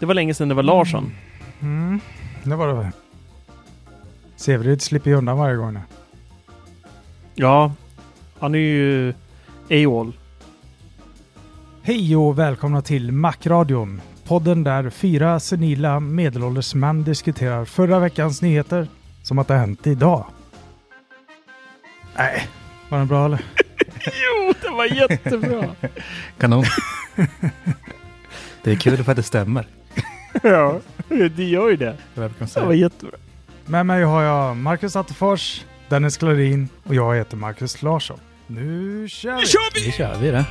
Det var länge sedan det var Larsson. Mm, det var det. Severud slipper ju undan varje gång nu. Ja, han är ju AWOL. Hej och välkomna till Macradion. Podden där fyra senila medelålders män diskuterar förra veckans nyheter som att det har hänt idag. Nej, var den bra eller? jo, det var jättebra. Kanon. det är kul för att det stämmer. ja, det gör ju det. Det var jättebra. Med mig har jag Marcus Attefors, Dennis Klarin och jag heter Marcus Larsson. Nu kör vi! Nu kör vi! Nu kör vi det.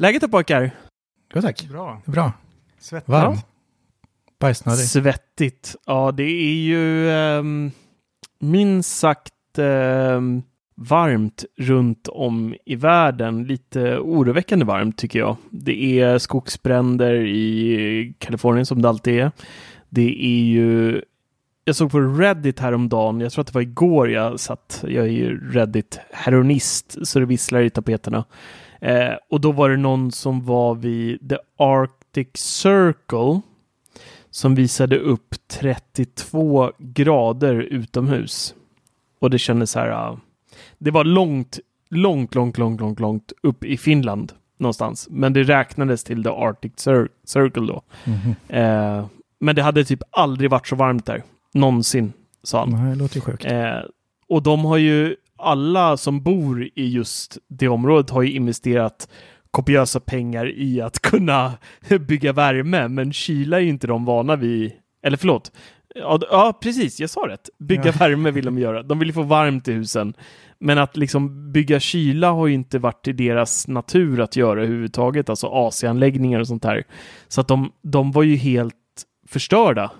Läget då pojkar? Jo tack. Bra. Bra. Svettigt. Varmt. Bajsnödig. Svettigt. Ja, det är ju um, minst sagt um, varmt runt om i världen. Lite oroväckande varmt tycker jag. Det är skogsbränder i Kalifornien som det alltid är. Det är ju jag såg på Reddit häromdagen, jag tror att det var igår jag satt, jag är ju Reddit-heroinist så det visslar i tapeterna. Eh, och då var det någon som var vid The Arctic Circle som visade upp 32 grader utomhus. Och det kändes så här, uh, det var långt, långt, långt, långt, långt, långt upp i Finland någonstans. Men det räknades till The Arctic Cir Circle då. Mm -hmm. eh, men det hade typ aldrig varit så varmt där. Någonsin, sa han. Nej, det låter ju sjukt. Eh, och de har ju alla som bor i just det området har ju investerat kopiösa pengar i att kunna bygga värme, men kyla är ju inte de vana vid. Eller förlåt. Ja, ja precis, jag sa rätt. Bygga ja. värme vill de göra. De vill ju få varmt i husen. Men att liksom bygga kyla har ju inte varit i deras natur att göra överhuvudtaget, alltså AC-anläggningar och sånt här. Så att de, de var ju helt förstörda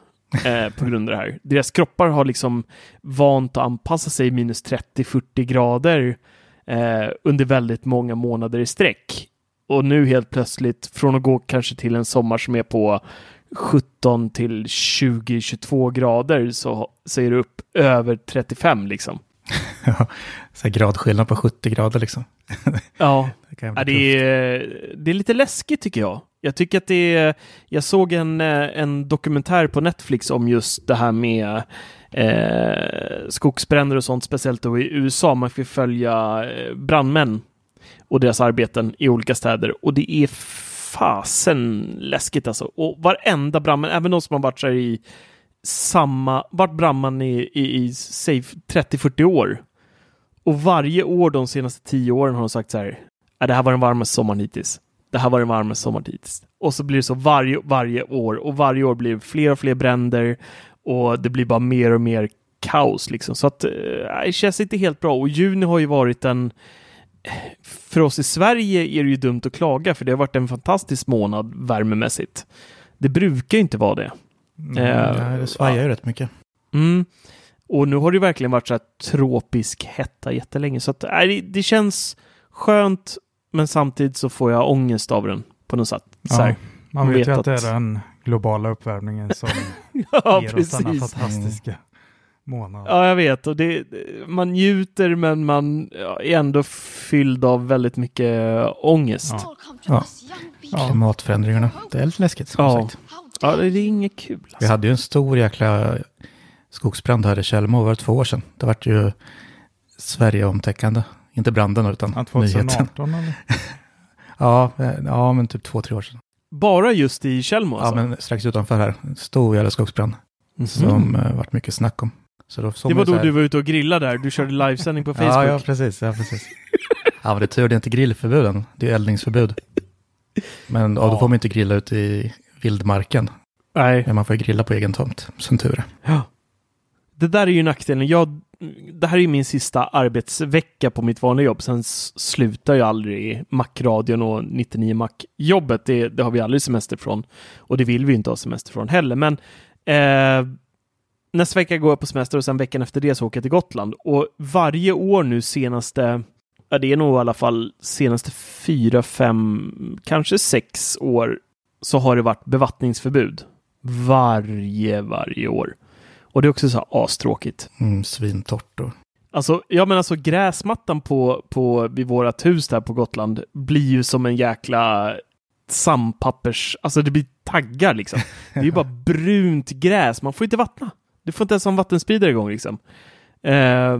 eh, på grund av det här. Deras kroppar har liksom vant att anpassa sig minus 30-40 grader eh, under väldigt många månader i sträck. Och nu helt plötsligt, från att gå kanske till en sommar som är på 17 till 20-22 grader så säger du upp över 35 liksom. Ja, så gradskillnad på 70 grader liksom. ja, det, ja det, är, det är lite läskigt tycker jag. Jag tycker att det är, jag såg en, eh, en dokumentär på Netflix om just det här med eh, skogsbränder och sånt, speciellt då i USA. Man får följa eh, brandmän och deras arbeten i olika städer och det är fasen läskigt alltså. Och varenda brandman, även de som har varit så i samma, varit brandman i, i, i säg 30-40 år. Och varje år de senaste tio åren har de sagt så här, äh, det här var den varmaste sommaren hittills det här var den varmaste sommaren hittills. Och så blir det så varje, varje år och varje år blir det fler och fler bränder och det blir bara mer och mer kaos liksom. Så att eh, det känns inte helt bra och juni har ju varit en för oss i Sverige är det ju dumt att klaga för det har varit en fantastisk månad värmemässigt. Det brukar inte vara det. Mm, uh, det svajar ju rätt mycket. Mm. Och nu har det verkligen varit så här tropisk hetta jättelänge så att äh, det, det känns skönt men samtidigt så får jag ångest av den på något sätt. Ja, man vet ju att, att det är den globala uppvärmningen som ja, ger precis. oss denna fantastiska månad. Ja, jag vet. Och det, man njuter men man är ändå fylld av väldigt mycket ångest. Ja. ja. Klimatförändringarna. Det är lite läskigt. Som ja. Sagt. ja, det är inget kul. Alltså. Vi hade ju en stor jäkla skogsbrand här i Tjällmo var två år sedan. Det vart ju Sverige-omtäckande. Inte branden utan ja, 2018 nyheten. ja, eh, ja, men typ två, tre år sedan. Bara just i Tjällmo alltså? Ja, men strax utanför här. Stor jävla skogsbrand. Mm. Som uh, vart mycket snack om. Så då det var då du var ute och grillade där. Du körde livesändning på Facebook. ja, ja, precis. Ja, precis. ja, men det är tur det är inte grillförbuden. Det är eldningsförbud. Men ja. då får man inte grilla ute i vildmarken. Nej. Men man får grilla på egen tomt, som tur är. Ja. Det där är ju nackdelen. Jag, det här är ju min sista arbetsvecka på mitt vanliga jobb. Sen slutar jag aldrig Mac-radion och 99 Mac-jobbet. Det, det, har vi aldrig semester från. Och det vill vi inte ha semester från heller. Men eh, nästa vecka går jag på semester och sen veckan efter det så åker jag till Gotland. Och varje år nu senaste, ja det är nog i alla fall senaste fyra, fem, kanske sex år så har det varit bevattningsförbud. Varje, varje år. Och det är också så här astråkigt. Mm, svintort då. Alltså, ja men alltså gräsmattan på, på, vid vårat hus där på Gotland blir ju som en jäkla sandpappers, alltså det blir taggar liksom. Det är ju bara brunt gräs, man får inte vattna. Du får inte ens ha en vattenspridare igång liksom. Uh,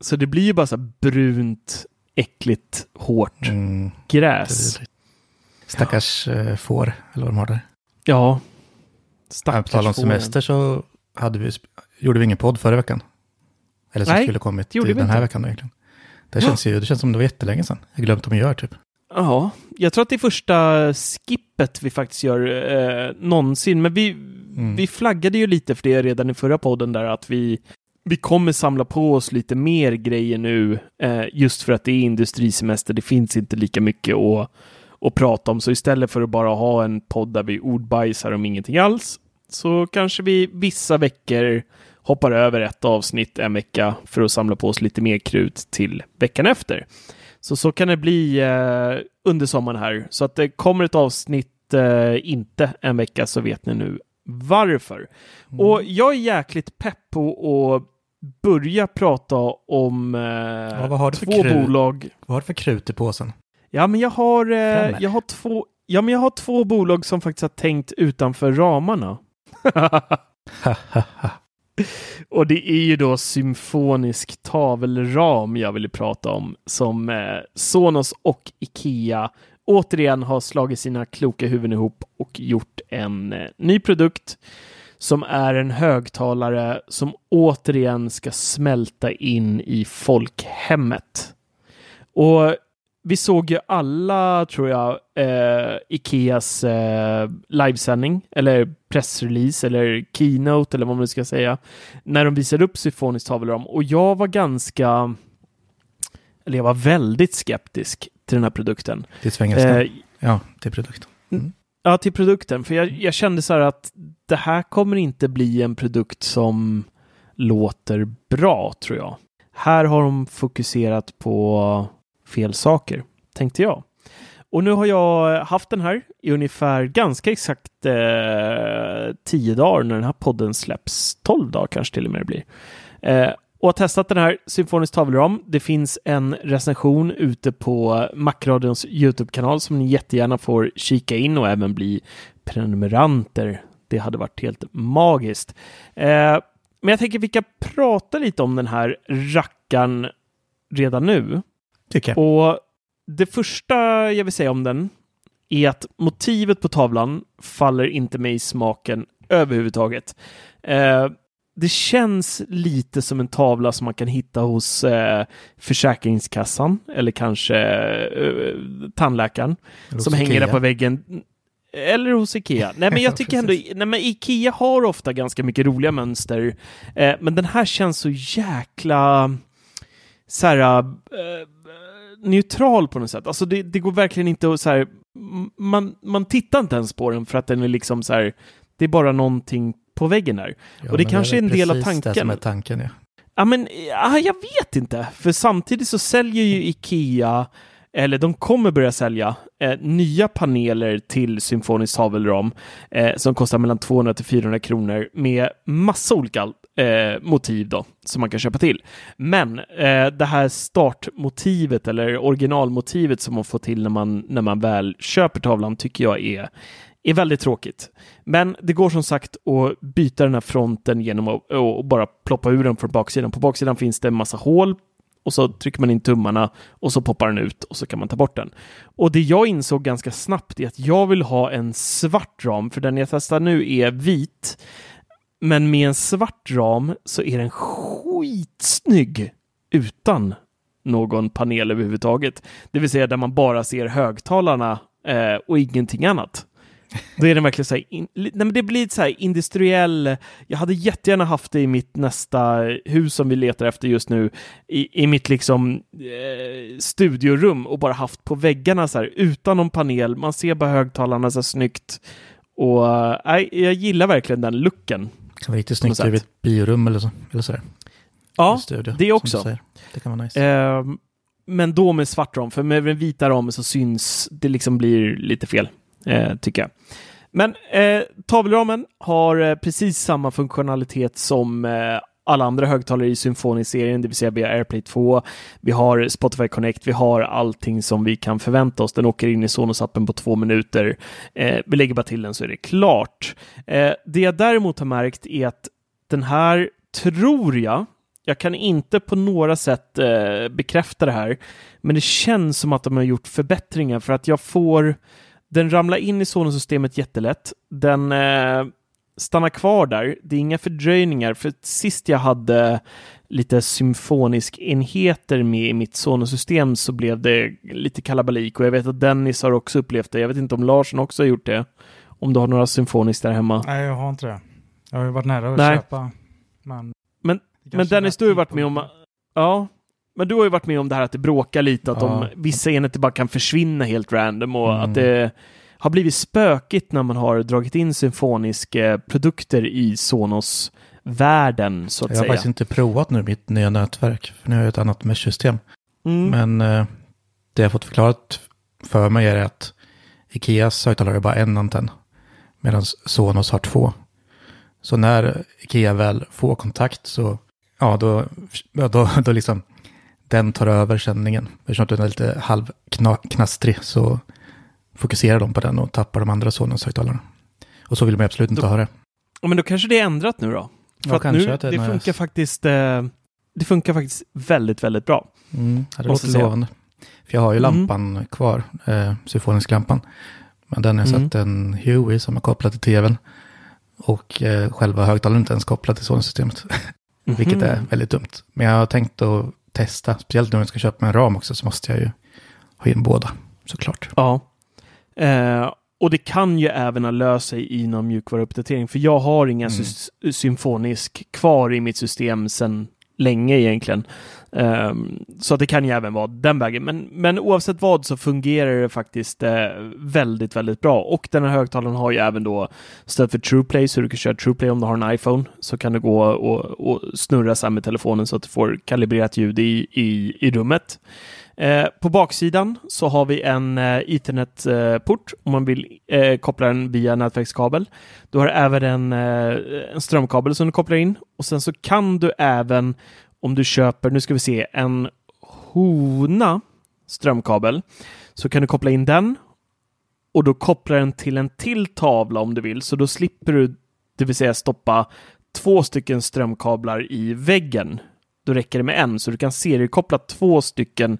så det blir ju bara så brunt, äckligt, hårt mm, gräs. Stackars ja. Eh, får, eller vad de har där. Ja. Stackars På tal om semester så hade vi, gjorde vi ingen podd förra veckan. Eller som Nej, skulle kommit den här inte. veckan egentligen. Det känns ju, det känns som det var jättelänge sedan. Jag glömt om vi gör typ. Ja, jag tror att det är första skippet vi faktiskt gör eh, någonsin. Men vi, mm. vi flaggade ju lite för det redan i förra podden där att vi, vi kommer samla på oss lite mer grejer nu eh, just för att det är industrisemester. Det finns inte lika mycket att, att prata om. Så istället för att bara ha en podd där vi ordbajsar om ingenting alls så kanske vi vissa veckor hoppar över ett avsnitt en vecka för att samla på oss lite mer krut till veckan efter. Så så kan det bli eh, under sommaren här. Så att det kommer ett avsnitt eh, inte en vecka så vet ni nu varför. Mm. Och jag är jäkligt pepp på att börja prata om eh, ja, vad har du två bolag. Vad har du för krut i påsen? Ja, men jag har, eh, jag har två Ja, men jag har två bolag som faktiskt har tänkt utanför ramarna. Och det är ju då symfonisk tavelram jag ville prata om som eh, Sonos och Ikea återigen har slagit sina kloka huvuden ihop och gjort en eh, ny produkt som är en högtalare som återigen ska smälta in i folkhemmet. Och vi såg ju alla, tror jag, eh, Ikeas eh, livesändning eller pressrelease eller keynote eller vad man ska säga när de visade upp symfoniskt tavelram och jag var ganska eller jag var väldigt skeptisk till den här produkten. Till svengelskan? Eh, ja, till produkten. Mm. Ja, till produkten. För jag, jag kände så här att det här kommer inte bli en produkt som låter bra, tror jag. Här har de fokuserat på fel saker, tänkte jag. Och nu har jag haft den här i ungefär ganska exakt eh, tio dagar när den här podden släpps. 12 dagar kanske till och med det blir. Eh, och har testat den här Symfonisk tavelram. Det finns en recension ute på Macradions YouTube-kanal som ni jättegärna får kika in och även bli prenumeranter. Det hade varit helt magiskt. Eh, men jag tänker vi kan prata lite om den här rackaren redan nu. Tycker jag. Och det första jag vill säga om den är att motivet på tavlan faller inte mig i smaken överhuvudtaget. Eh, det känns lite som en tavla som man kan hitta hos eh, Försäkringskassan eller kanske eh, tandläkaren som hänger där på väggen. eller hos Ikea. Nej, men jag tycker ändå, nej, men Ikea har ofta ganska mycket roliga mönster, eh, men den här känns så jäkla så här, eh, neutral på något sätt. Alltså det, det går verkligen inte att så här, man, man tittar inte ens på den för att den är liksom så här, det är bara någonting på väggen där. Ja, och det kanske är en del av tanken. Det som är tanken, ja. Ja, men ja, jag vet inte, för samtidigt så säljer ju Ikea eller de kommer börja sälja eh, nya paneler till Symfonisk tavelram eh, som kostar mellan 200 till 400 kronor med massa olika eh, motiv då som man kan köpa till. Men eh, det här startmotivet eller originalmotivet som man får till när man, när man väl köper tavlan tycker jag är är väldigt tråkigt. Men det går som sagt att byta den här fronten genom att och bara ploppa ur den från baksidan. På baksidan finns det en massa hål och så trycker man in tummarna och så poppar den ut och så kan man ta bort den. Och det jag insåg ganska snabbt är att jag vill ha en svart ram, för den jag testar nu är vit. Men med en svart ram så är den skitsnygg utan någon panel överhuvudtaget. Det vill säga där man bara ser högtalarna eh, och ingenting annat. Då är det verkligen så här, in, nej men det blir så här industriell, jag hade jättegärna haft det i mitt nästa hus som vi letar efter just nu, i, i mitt liksom eh, studiorum och bara haft på väggarna så här utan någon panel, man ser bara högtalarna så här snyggt. Och eh, jag gillar verkligen den looken. Det kan vara riktigt snyggt i ett biorum eller så. Eller så Ja, studio, det också. Det kan vara nice. Eh, men då med svart ram, för med den vita ramen så syns det liksom blir lite fel eh, tycker jag. Men eh, tavelramen har eh, precis samma funktionalitet som eh, alla andra högtalare i Symfoni-serien, det vill säga vi har AirPlay 2, vi har Spotify Connect, vi har allting som vi kan förvänta oss. Den åker in i Sonos-appen på två minuter. Eh, vi lägger bara till den så är det klart. Eh, det jag däremot har märkt är att den här, tror jag, jag kan inte på några sätt eh, bekräfta det här, men det känns som att de har gjort förbättringar för att jag får den ramlar in i Sonos-systemet jättelätt. Den eh, stannar kvar där. Det är inga fördröjningar, för sist jag hade lite symfonisk enheter med i mitt Sonos-system så blev det lite kalabalik och jag vet att Dennis har också upplevt det. Jag vet inte om Larsson också har gjort det. Om du har några symfonisk där hemma. Nej, jag har inte det. Jag har ju varit nära att Nej. köpa. Men, men, men Dennis, du har ju varit med om... Ja, men du har ju varit med om det här att det bråkar lite, att ja. de, vissa enheter bara kan försvinna helt random och mm. att det har blivit spökigt när man har dragit in symfoniska produkter i Sonos världen så att jag säga. Jag har faktiskt inte provat nu mitt nya nätverk, för nu har jag ett annat mesh-system. Mm. Men eh, det jag fått förklarat för mig är att Ikeas högtalare är bara en antenn, medan Sonos har två. Så när Ikea väl får kontakt så, ja då, då, då liksom den tar över sändningen. Eftersom den är lite halvknastrig så fokuserar de på den och tappar de andra sonens högtalarna. Och så vill man absolut inte då, ha det. Men då kanske det är ändrat nu då? För ja, att nu, att det, det funkar jag... faktiskt eh, det funkar faktiskt väldigt, väldigt bra. Mm, det låter lovande. För jag har ju mm. lampan kvar, eh, symfonisk-lampan. Men den är mm. satt en Huey som är kopplad till tvn. Och eh, själva högtalaren är inte ens kopplad till Sony-systemet. Vilket mhm. är väldigt dumt. Men jag har tänkt att testa. Speciellt när jag ska köpa en ram också så måste jag ju ha in båda såklart. Ja. Eh, och det kan ju även ha löst sig i någon mjukvaruuppdatering, för jag har inga mm. symfonisk kvar i mitt system sedan länge egentligen. Um, så att det kan ju även vara den vägen. Men, men oavsett vad så fungerar det faktiskt uh, väldigt, väldigt bra. Och den här högtalaren har ju även då stöd för TruePlay, så du kan köra TruePlay om du har en iPhone. Så kan du gå och, och snurra så med telefonen så att du får kalibrerat ljud i, i, i rummet. Eh, på baksidan så har vi en eh, Ethernet-port eh, om man vill eh, koppla den via nätverkskabel. Du har även en, eh, en strömkabel som du kopplar in och sen så kan du även om du köper, nu ska vi se, en Hona strömkabel så kan du koppla in den och då kopplar den till en till tavla om du vill, så då slipper du, det vill säga stoppa två stycken strömkablar i väggen. Då räcker det med en, så du kan seriekoppla två stycken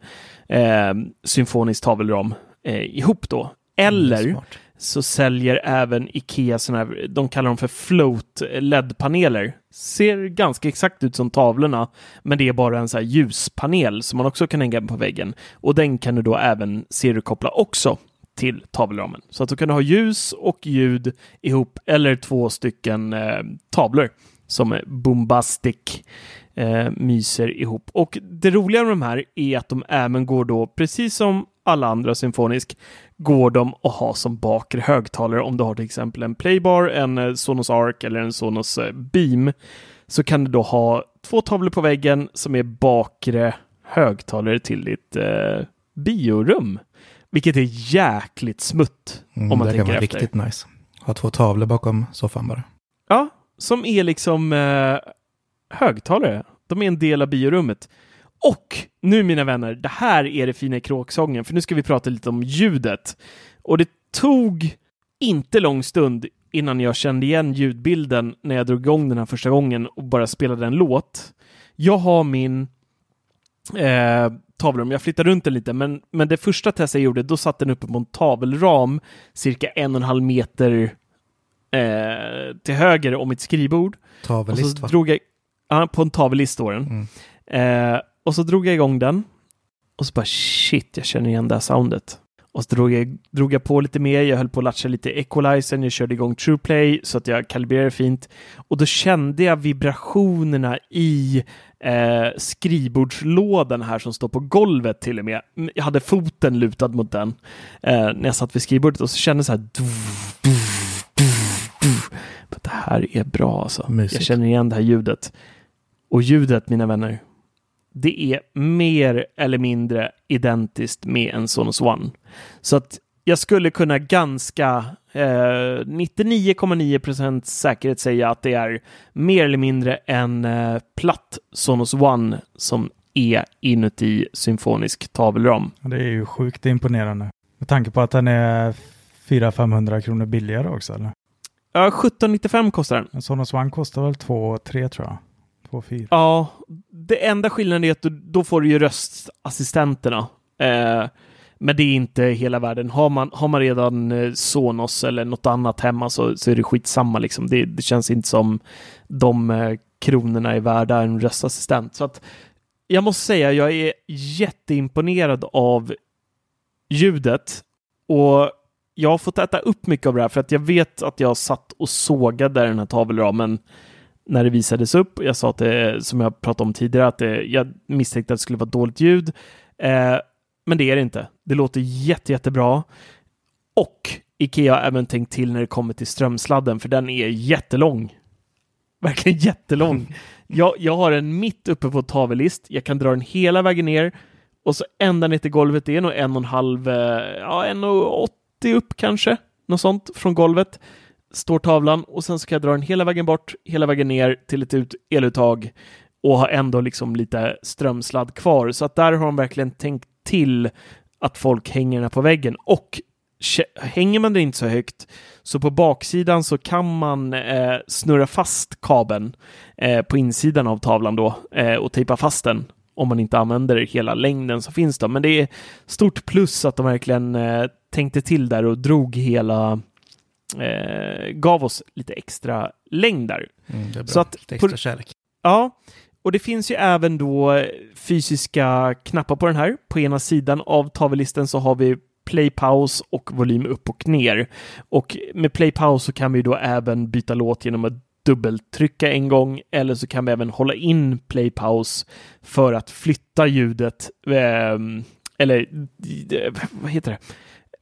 eh, symfonisk tavelram eh, ihop då. Eller mm, så säljer även Ikea sådana här, de kallar dem för float LED-paneler. Ser ganska exakt ut som tavlorna, men det är bara en så här ljuspanel som man också kan hänga på väggen. Och den kan du då även seriekoppla också till tavelramen. Så att du kan ha ljus och ljud ihop eller två stycken eh, tavlor som är bombastic eh, myser ihop. Och det roliga med de här är att de även går då, precis som alla andra symfonisk, går de att ha som bakre högtalare om du har till exempel en Playbar, en eh, Sonos Arc eller en Sonos eh, Beam så kan du då ha två tavlor på väggen som är bakre högtalare till ditt eh, biorum. Vilket är jäkligt smutt. Mm, om man det tänker kan vara efter. riktigt nice. Ha två tavlor bakom soffan bara. Ja, som är liksom eh, högtalare. De är en del av biorummet. Och nu mina vänner, det här är det fina i kråksången, för nu ska vi prata lite om ljudet. Och det tog inte lång stund innan jag kände igen ljudbilden när jag drog igång den här första gången och bara spelade en låt. Jag har min eh, tavelrum, jag flyttade runt den lite, men, men det första testet jag gjorde, då satt den uppe på en tavelram cirka en och en halv meter eh, till höger om mitt skrivbord. Och Tavellist så va? drog jag, ja, på en tavellist står den. Mm. Eh, och så drog jag igång den. Och så bara shit, jag känner igen det här soundet. Och så drog jag, drog jag på lite mer, jag höll på att latcha lite equalizern, jag körde igång TruePlay så att jag kalibrerade fint. Och då kände jag vibrationerna i eh, skrivbordslådan här som står på golvet till och med. Jag hade foten lutad mot den eh, när jag satt vid skrivbordet och så kände jag så här det här är bra alltså. Mysigt. Jag känner igen det här ljudet. Och ljudet, mina vänner, det är mer eller mindre identiskt med en Sonos One. Så att jag skulle kunna ganska eh, 99,9% säkerhet säga att det är mer eller mindre en eh, platt Sonos One som är inuti symfonisk tavelram. Det är ju sjukt imponerande. Med tanke på att den är 400-500 kronor billigare också eller? Ja, 1795 kostar den. En Sonos One kostar väl 2-3 tror jag. 2-4. Ja, det enda skillnaden är att du, då får du ju röstassistenterna. Eh, men det är inte hela världen. Har man, har man redan eh, Sonos eller något annat hemma så, så är det skitsamma liksom. Det, det känns inte som de eh, kronorna är värda en röstassistent. Så att jag måste säga, jag är jätteimponerad av ljudet och jag har fått äta upp mycket av det här för att jag vet att jag satt och sågade den här tavelramen när det visades upp. Jag sa att det, som jag pratade om tidigare, att det, jag misstänkte att det skulle vara dåligt ljud. Eh, men det är det inte. Det låter jätte, jättebra. Och Ikea har även tänkt till när det kommer till strömsladden, för den är jättelång. Verkligen jättelång. jag, jag har den mitt uppe på tavellist. Jag kan dra den hela vägen ner och så ända ner till golvet. Det är nog en och en halv, eh, ja, en och 80 upp kanske. Något sånt från golvet står tavlan och sen ska jag dra den hela vägen bort, hela vägen ner till ett ut eluttag och ha ändå liksom lite strömsladd kvar. Så att där har de verkligen tänkt till att folk hänger den här på väggen och hänger man den inte så högt så på baksidan så kan man eh, snurra fast kabeln eh, på insidan av tavlan då eh, och tejpa fast den om man inte använder hela längden som finns då. Men det är stort plus att de verkligen eh, tänkte till där och drog hela eh, gav oss lite extra längd där. Mm. Så att Lite extra på- kärlek. Ja, och det finns ju även då fysiska knappar på den här. På ena sidan av tavellisten så har vi play pause och volym upp och ner. Och med play pause så kan vi då även byta låt genom att dubbeltrycka en gång eller så kan vi även hålla in play pause för att flytta ljudet ehm, eller eh, vad heter det?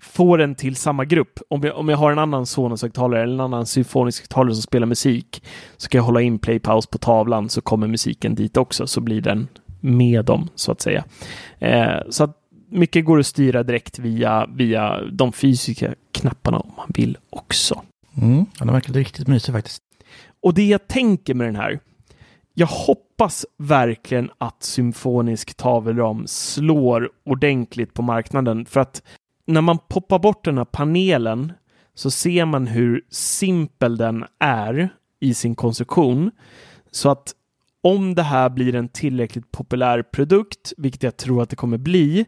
Få den till samma grupp. Om jag, om jag har en annan Sonos-högtalare eller en annan symfonisk högtalare som spelar musik så kan jag hålla in play pause på tavlan så kommer musiken dit också så blir den med dem så att säga. Eh, så att mycket går att styra direkt via, via de fysiska knapparna om man vill också. Mm, ja, den verkar riktigt mysig faktiskt. Och det jag tänker med den här, jag hoppas verkligen att symfonisk tavelram slår ordentligt på marknaden för att när man poppar bort den här panelen så ser man hur simpel den är i sin konstruktion. Så att om det här blir en tillräckligt populär produkt, vilket jag tror att det kommer bli,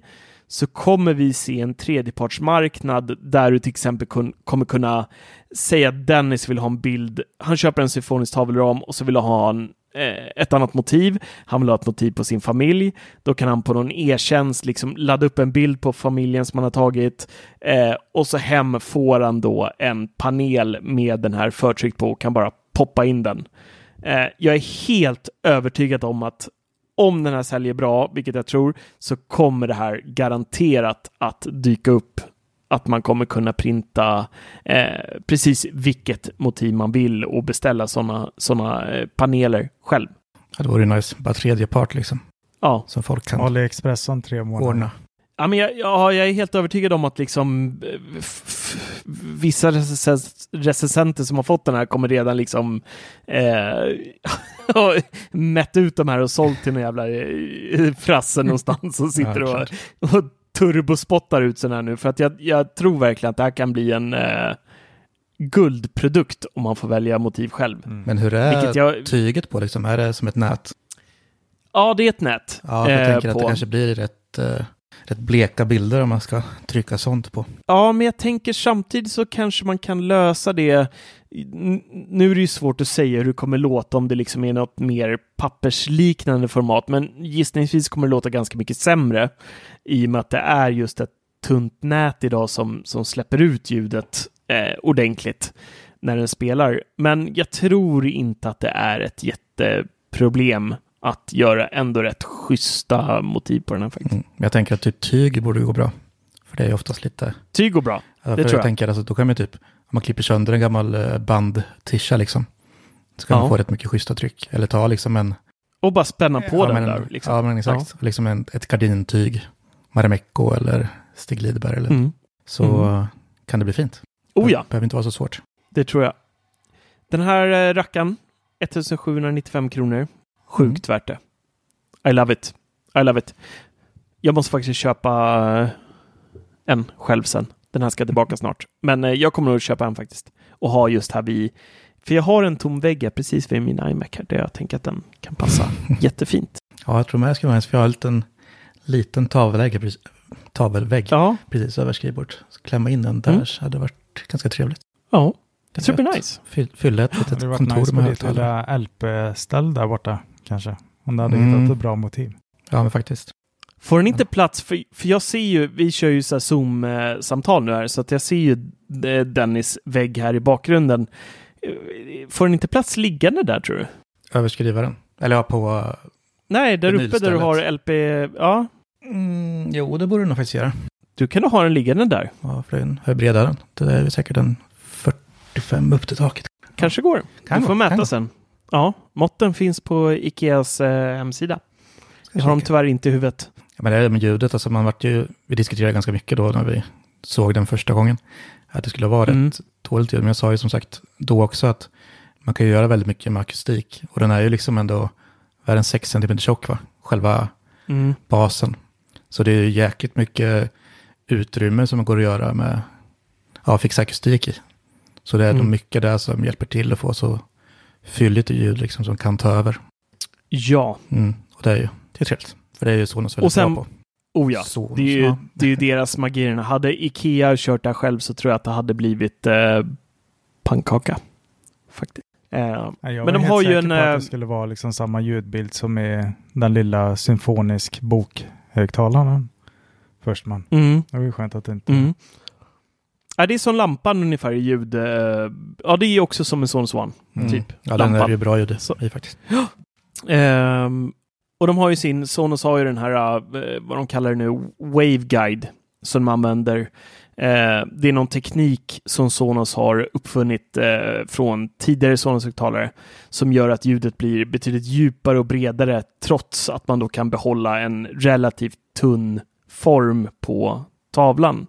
så kommer vi se en tredjepartsmarknad där du till exempel kun, kommer kunna säga att Dennis vill ha en bild. Han köper en symfonisk tavelram och så vill han ha en, Eh, ett annat motiv. Han vill ha ett motiv på sin familj. Då kan han på någon e-tjänst liksom ladda upp en bild på familjen som han har tagit eh, och så hem får han då en panel med den här förtryckt på och kan bara poppa in den. Eh, jag är helt övertygad om att om den här säljer bra, vilket jag tror, så kommer det här garanterat att dyka upp att man kommer kunna printa eh, precis vilket motiv man vill och beställa sådana såna, eh, paneler själv. Ja, det vore nice. Bara tredje part liksom. Ja. Som folk kan AliExpress om tre månader. Ordna. Ja, men jag, ja, jag är helt övertygad om att liksom eh, vissa recensenter som har fått den här kommer redan liksom eh, mätt ut de här och sålt till någon jävla eh, frasse någonstans och sitter och, och turbospottar ut sådana här nu. För att jag, jag, tror verkligen att det här kan bli en eh, guldprodukt om man får välja motiv själv. Mm. Men hur är jag... tyget på liksom? Är det som ett nät? Ja, det är ett nät. Ja, jag tänker på... att det kanske blir rätt eh, rätt bleka bilder om man ska trycka sånt på. Ja, men jag tänker samtidigt så kanske man kan lösa det. Nu är det ju svårt att säga hur det kommer låta om det liksom är något mer pappersliknande format, men gissningsvis kommer det låta ganska mycket sämre i och med att det är just ett tunt nät idag som, som släpper ut ljudet eh, ordentligt när den spelar. Men jag tror inte att det är ett jätteproblem att göra ändå rätt schyssta motiv på den här faktiskt. Mm. Jag tänker att typ tyg borde gå bra. För det är oftast lite... Tyg går bra, det tror jag. jag. tänker alltså, då kan man typ, om man klipper sönder en gammal eh, bandtisha liksom, så kan ja. man få rätt mycket schyssta tryck. Eller ta liksom en... Och bara spänna på ja, den men, där. Liksom. Ja, men exakt. Ja. Liksom en, ett gardintyg, Marimekko eller Stig Lidberg eller mm. så mm. kan det bli fint. Oh ja. Det behöver inte vara så svårt. Det tror jag. Den här eh, rackan, 1795 kronor. Sjukt mm. värt det. I love it. I love it. Jag måste faktiskt köpa eh, en själv sen. Den här ska tillbaka snart. Men eh, jag kommer nog köpa en faktiskt. Och ha just här vid... För jag har en tom vägg här precis vid min iMac här, där jag tänker att den kan passa jättefint. Ja, jag tror med jag ska vara för jag har en liten, liten tavelvägg, tavelvägg ja. precis över skrivbordet. Så klämma in den där mm. så hade det varit ganska trevligt. Ja, supernice. Fylla ett litet kontor nice med högtalare. Det LP-ställ där borta kanske. Om du hade mm. hittat ett bra motiv. Ja, men faktiskt. Får den inte plats, för, för jag ser ju, vi kör ju så Zoom-samtal nu här, så att jag ser ju Dennis vägg här i bakgrunden. Får den inte plats liggande där tror du? Över skrivaren? Eller ja, på Nej, där uppe där du har LP, ja. Mm, jo, det borde du nog faktiskt göra. Du kan ha den liggande där. Ja, för den är bredare. Det är säkert en 45 upp till taket. Kanske går. Kan du får mäta sen. Ja, måtten finns på Ikeas eh, hemsida. Jag har dem tyvärr inte i huvudet. Ja, men det är med ljudet, alltså man vart ju, vi diskuterade ganska mycket då när vi såg den första gången. Att det skulle vara mm. rätt dåligt ljud. Men jag sa ju som sagt då också att man kan ju göra väldigt mycket med akustik. Och den är ju liksom ändå, vad är den, 6 cm tjock va? Själva mm. basen. Så det är ju jäkligt mycket utrymme som man går att göra med, ja, fixa akustik i. Så det är mm. nog mycket där som hjälper till att få så fylligt ljud liksom som kan ta över. Ja. Mm, och det är ju det är trevligt. För det är ju Sonos väldigt och sen, bra på. Oh ja, Sonos, det är ju, det är ju deras magi. Hade Ikea kört det själv så tror jag att det hade blivit eh, pannkaka. Faktiskt. Eh, men de har ju en... Att det eh, skulle vara liksom samma ljudbild som är den lilla symfonisk bokhögtalaren. Först man. Mm. Det var ju skönt att det inte... Mm. Ja, det är som lampan ungefär i ljud. Eh, ja, det är också som en Sonos One. Mm. Typ. Ja, lampan. den är ju bra ljud i faktiskt. Um, och de har ju sin, Sonos har ju den här, uh, vad de kallar det nu, Waveguide som de använder. Uh, det är någon teknik som Sonos har uppfunnit uh, från tidigare Sonos-högtalare som gör att ljudet blir betydligt djupare och bredare trots att man då kan behålla en relativt tunn form på tavlan.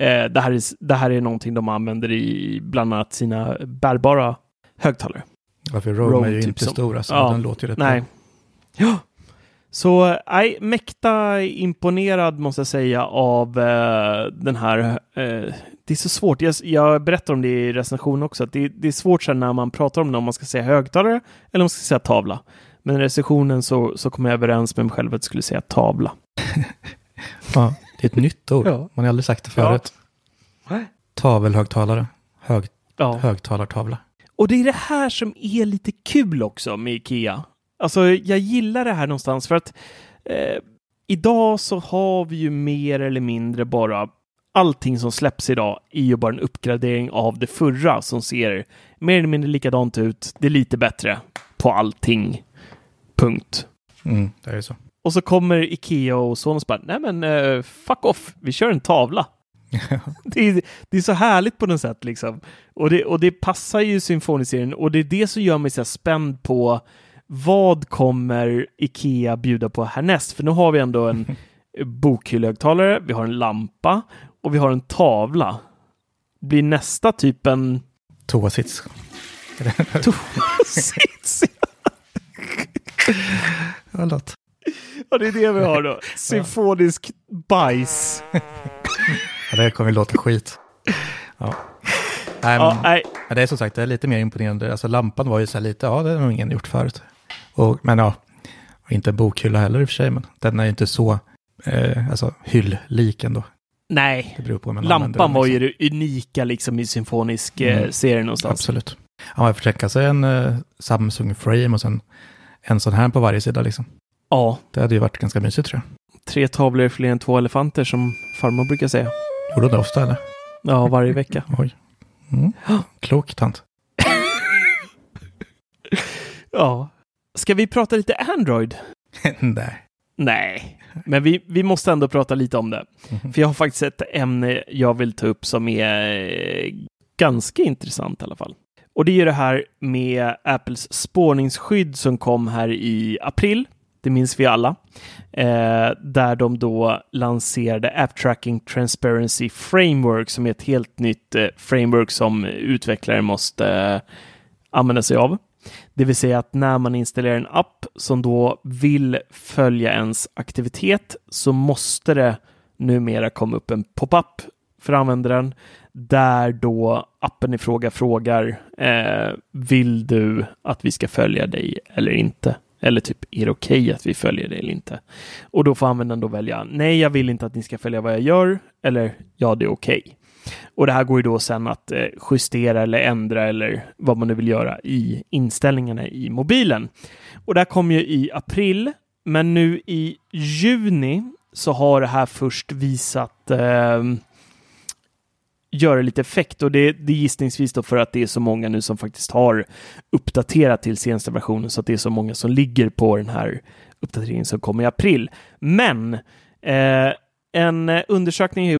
Eh, det, här är, det här är någonting de använder i bland annat sina bärbara högtalare. Ja, för Rome, Rome är ju typ inte som, stor, alltså, ja, den låter ju rätt nej. bra. Ja, så nej, mäkta imponerad måste jag säga av eh, den här. Eh, det är så svårt. Jag, jag berättar om det i recensionen också. Att det, det är svårt sen när man pratar om det om man ska säga högtalare eller om man ska säga tavla. Men i recensionen så, så kom jag överens med mig själv att jag skulle säga tavla. ja. Det är ett nytt ord. Ja. Man har aldrig sagt det förut. Ja. Tavelhögtalare. Hög, ja. Högtalartavla. Och det är det här som är lite kul också med Ikea. Alltså, jag gillar det här någonstans för att eh, idag så har vi ju mer eller mindre bara allting som släpps idag är ju bara en uppgradering av det förra som ser mer eller mindre likadant ut. Det är lite bättre på allting. Punkt. Mm, det är så. Och så kommer Ikea och Sonos bara, nej men uh, fuck off, vi kör en tavla. det, är, det är så härligt på något sätt liksom. Och det, och det passar ju symfoniserien och det är det som gör mig så spänd på vad kommer Ikea bjuda på härnäst? För nu har vi ändå en bokhyllehögtalare, vi har en lampa och vi har en tavla. Blir nästa typ en... Toasits. Toasits, ja. Ja, det är det vi har då. Symfonisk bajs. ja, det kommer låta skit. Ja. Nej, men, ja, nej. men det är som sagt det är lite mer imponerande. Alltså lampan var ju så här lite, ja det har nog ingen gjort förut. Och, men ja, inte en bokhylla heller i och för sig, men den är ju inte så eh, alltså, hylllik ändå. Nej, lampan var ju liksom. det unika liksom i symfonisk eh, mm. serie någonstans. Absolut. Ja, man får tänka sig en eh, Samsung Frame och sen en sån här på varje sida liksom. Ja. Det hade ju varit ganska mysigt tror jag. Tre tavlor fler än två elefanter som farmor brukar säga. Gjorde hon det ofta eller? Ja, varje vecka. Oj. Mm. Klok tant. ja. Ska vi prata lite Android? Nej. Nej, men vi, vi måste ändå prata lite om det. Mm. För jag har faktiskt ett ämne jag vill ta upp som är eh, ganska intressant i alla fall. Och det är det här med Apples spårningsskydd som kom här i april. Det minns vi alla. Eh, där de då lanserade App Tracking Transparency Framework som är ett helt nytt eh, framework som utvecklare måste eh, använda sig av. Det vill säga att när man installerar en app som då vill följa ens aktivitet så måste det numera komma upp en pop-up för användaren där då appen i fråga frågar eh, vill du att vi ska följa dig eller inte? Eller typ, är det okej okay att vi följer det eller inte? Och då får användaren då välja, nej, jag vill inte att ni ska följa vad jag gör, eller ja, det är okej. Okay. Och det här går ju då sen att eh, justera eller ändra eller vad man nu vill göra i inställningarna i mobilen. Och det här kom ju i april, men nu i juni så har det här först visat eh, göra lite effekt och det, det är gissningsvis då för att det är så många nu som faktiskt har uppdaterat till senaste versionen så att det är så många som ligger på den här uppdateringen som kommer i april. Men eh, en undersökning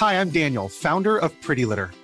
Hi, I'm Daniel, founder of Pretty Litter.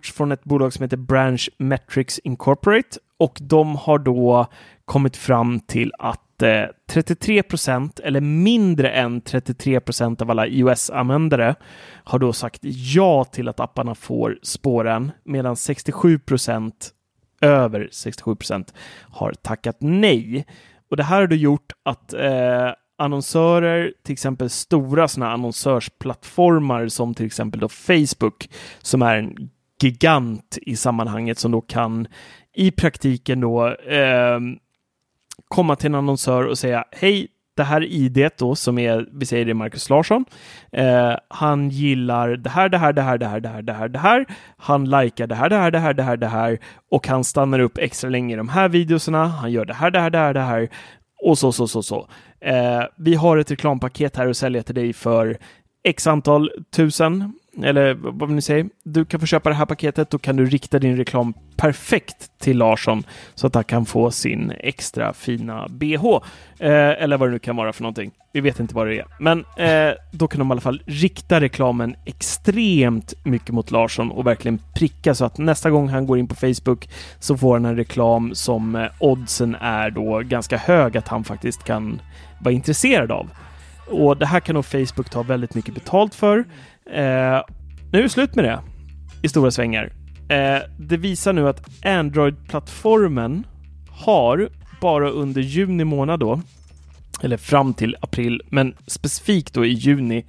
Från ett bolag som heter Branch Metrics Incorporate och de har då kommit fram till att eh, 33 procent eller mindre än 33 procent av alla iOS-användare har då sagt ja till att apparna får spåren medan 67 procent över 67 procent har tackat nej. Och det här har då gjort att eh, annonsörer, till exempel stora sådana annonsörsplattformar som till exempel då Facebook, som är en gigant i sammanhanget som då kan i praktiken då eh, komma till en annonsör och säga hej, det här idet då som är, vi säger det Marcus Larsson. Eh, han gillar det här, det här, det här, det här, det här, det här, det här. Han likar det här, det här, det här, det här, det här och han stannar upp extra länge i de här videorna. Han gör det här, det här, det här, det här och så, så, så, så. Eh, vi har ett reklampaket här att sälja till dig för x antal tusen eller vad ni säger, du kan få köpa det här paketet, då kan du rikta din reklam perfekt till Larsson så att han kan få sin extra fina bh. Eh, eller vad det nu kan vara för någonting. Vi vet inte vad det är. Men eh, då kan de i alla fall rikta reklamen extremt mycket mot Larsson och verkligen pricka så att nästa gång han går in på Facebook så får han en reklam som eh, oddsen är då ganska hög att han faktiskt kan vara intresserad av. Och det här kan nog Facebook ta väldigt mycket betalt för. Eh, nu är det slut med det i stora svängar. Eh, det visar nu att Android-plattformen har bara under juni månad då, eller fram till april, men specifikt då i juni,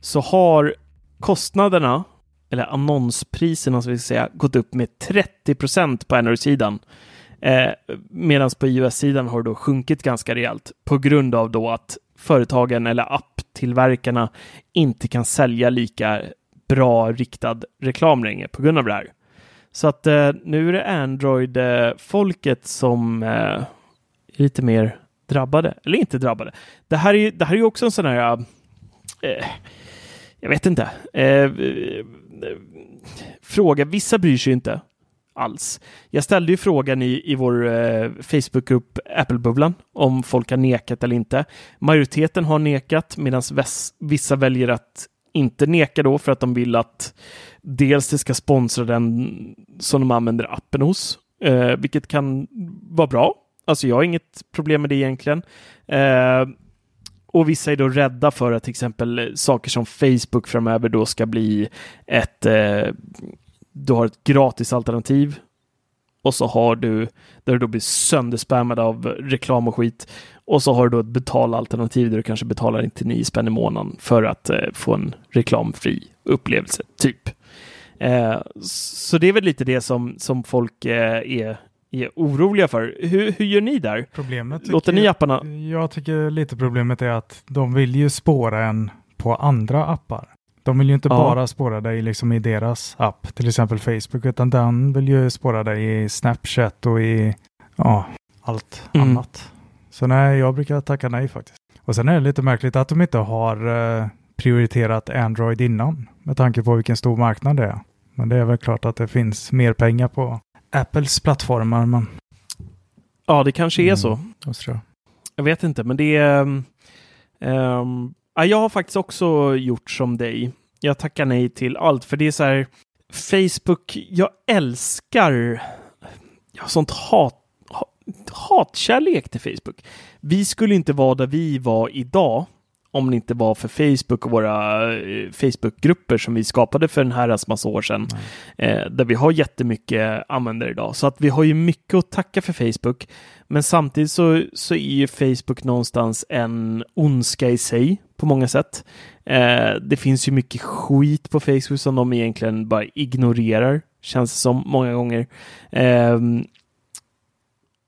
så har kostnaderna, eller annonspriserna som vi ska säga, gått upp med 30 procent på Android-sidan. Eh, Medan på iOS-sidan har det då sjunkit ganska rejält på grund av då att företagen eller apptillverkarna inte kan sälja lika bra riktad reklam längre på grund av det här. Så att eh, nu är det Android-folket som eh, är lite mer drabbade, eller inte drabbade. Det här är, det här är ju också en sån här, eh, eh, jag vet inte, eh, eh, fråga. Vissa bryr sig inte alls. Jag ställde ju frågan i, i vår eh, Facebookgrupp Apple-bubblan om folk har nekat eller inte. Majoriteten har nekat medan vissa väljer att inte neka då för att de vill att dels det ska sponsra den som de använder appen hos, eh, vilket kan vara bra. Alltså jag har inget problem med det egentligen. Eh, och vissa är då rädda för att till exempel saker som Facebook framöver då ska bli ett eh, du har ett gratis alternativ och så har du där du då blir sönderspammad av reklam och skit. Och så har du då ett betalalternativ där du kanske betalar 99 spänn i månaden för att eh, få en reklamfri upplevelse, typ. Eh, så det är väl lite det som, som folk eh, är, är oroliga för. Hur, hur gör ni där? Problemet Låter ni apparna? Jag tycker lite problemet är att de vill ju spåra en på andra appar. De vill ju inte ja. bara spåra dig liksom i deras app, till exempel Facebook, utan den vill ju spåra dig i Snapchat och i ja, allt mm. annat. Så nej, jag brukar tacka nej faktiskt. Och sen är det lite märkligt att de inte har eh, prioriterat Android innan, med tanke på vilken stor marknad det är. Men det är väl klart att det finns mer pengar på Apples plattformar. Men... Ja, det kanske är mm, så. Jag. jag vet inte, men det är... Um, Ja, jag har faktiskt också gjort som dig. Jag tackar nej till allt, för det är så här Facebook, jag älskar jag har sånt hat, hatkärlek till Facebook. Vi skulle inte vara där vi var idag om det inte var för Facebook och våra eh, Facebookgrupper som vi skapade för en herrans massa år sedan, eh, där vi har jättemycket användare idag. Så att vi har ju mycket att tacka för Facebook. Men samtidigt så, så är ju Facebook någonstans en ondska i sig på många sätt. Eh, det finns ju mycket skit på Facebook som de egentligen bara ignorerar, känns det som många gånger. Eh,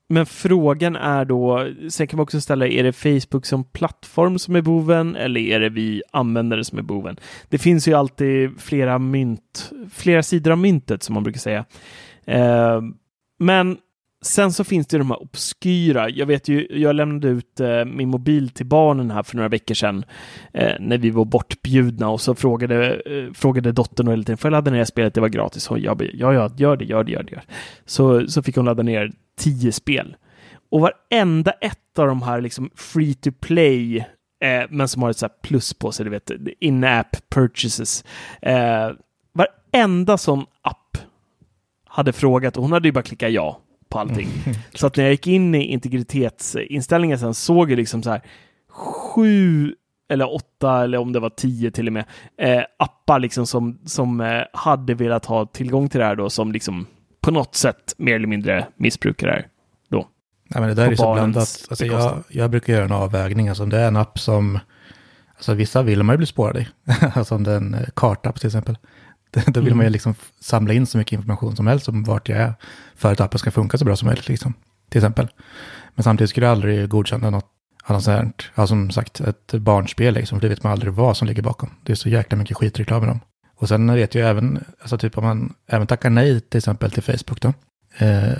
men frågan är då, sen kan man också ställa, är det Facebook som plattform som är boven eller är det vi användare som är boven? Det finns ju alltid flera mynt, flera sidor av myntet som man brukar säga. Eh, men Sen så finns det de här obskyra. Jag vet ju, jag lämnade ut eh, min mobil till barnen här för några veckor sedan eh, när vi var bortbjudna och så frågade, eh, frågade dottern hela tiden, får jag ladda ner spelet? Det var gratis. Och jag, ja, ja, gör det, gör det, gör det. Så, så fick hon ladda ner tio spel. Och varenda ett av de här liksom free to play, eh, men som har ett så plus på sig, du vet, in-app purchases. Eh, varenda sån app hade frågat och hon hade ju bara klickat ja på allting. Mm. Så att när jag gick in i integritetsinställningen sen såg jag liksom så här sju eller åtta eller om det var tio till och med eh, appar liksom som, som eh, hade velat ha tillgång till det här då som liksom på något sätt mer eller mindre missbrukar det här då. Nej, men det där är så blandat. Alltså, jag, jag, brukar göra en avvägning. Alltså, om det är en app som, alltså vissa vill man ju bli spårad i. alltså om det är en eh, kartapp till exempel. Då vill mm. man ju mm. liksom samla in så mycket information som helst om vart jag är för att appen ska funka så bra som möjligt. Liksom, till exempel. Men samtidigt skulle jag aldrig godkänna något annat sånt ja, som sagt ett barnspel liksom, för det vet man aldrig vad som ligger bakom. Det är så jäkla mycket skitreklam i dem. Och sen vet jag även, alltså typ om man även tackar nej till exempel till Facebook då, eh,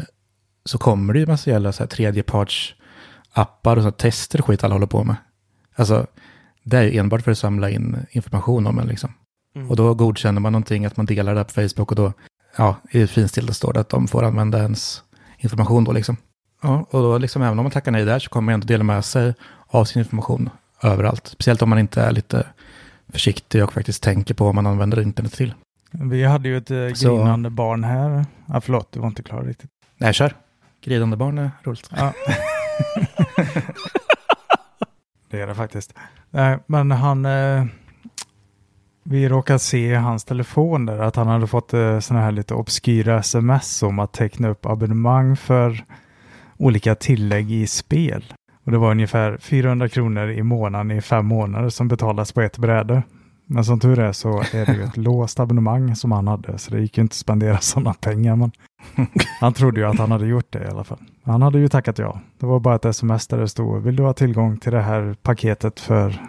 så kommer det ju massa jävla så här tredjeparts appar och så tester skit alla håller på med. Alltså, det är ju enbart för att samla in information om en liksom. Mm. Och då godkänner man någonting, att man delar det på Facebook och då, ja, i finstil står det att de får använda ens information då liksom. Ja, och då liksom även om man tackar nej där så kommer man ändå dela med sig av sin information överallt. Speciellt om man inte är lite försiktig och faktiskt tänker på vad man använder internet till. Vi hade ju ett eh, grinande så... barn här. Ja, förlåt, du var inte klar riktigt. Nej, kör. Grinande barn är roligt. Ja. det är det faktiskt. Nej, men han... Eh, vi råkade se i hans telefon där att han hade fått eh, sådana här lite obskyra sms om att teckna upp abonnemang för olika tillägg i spel. Och det var ungefär 400 kronor i månaden i fem månader som betalas på ett bräde. Men som tur är så är det ju ett låst abonnemang som han hade, så det gick ju inte att spendera sådana pengar. Men han trodde ju att han hade gjort det i alla fall. Han hade ju tackat ja. Det var bara ett sms där det stod, vill du ha tillgång till det här paketet för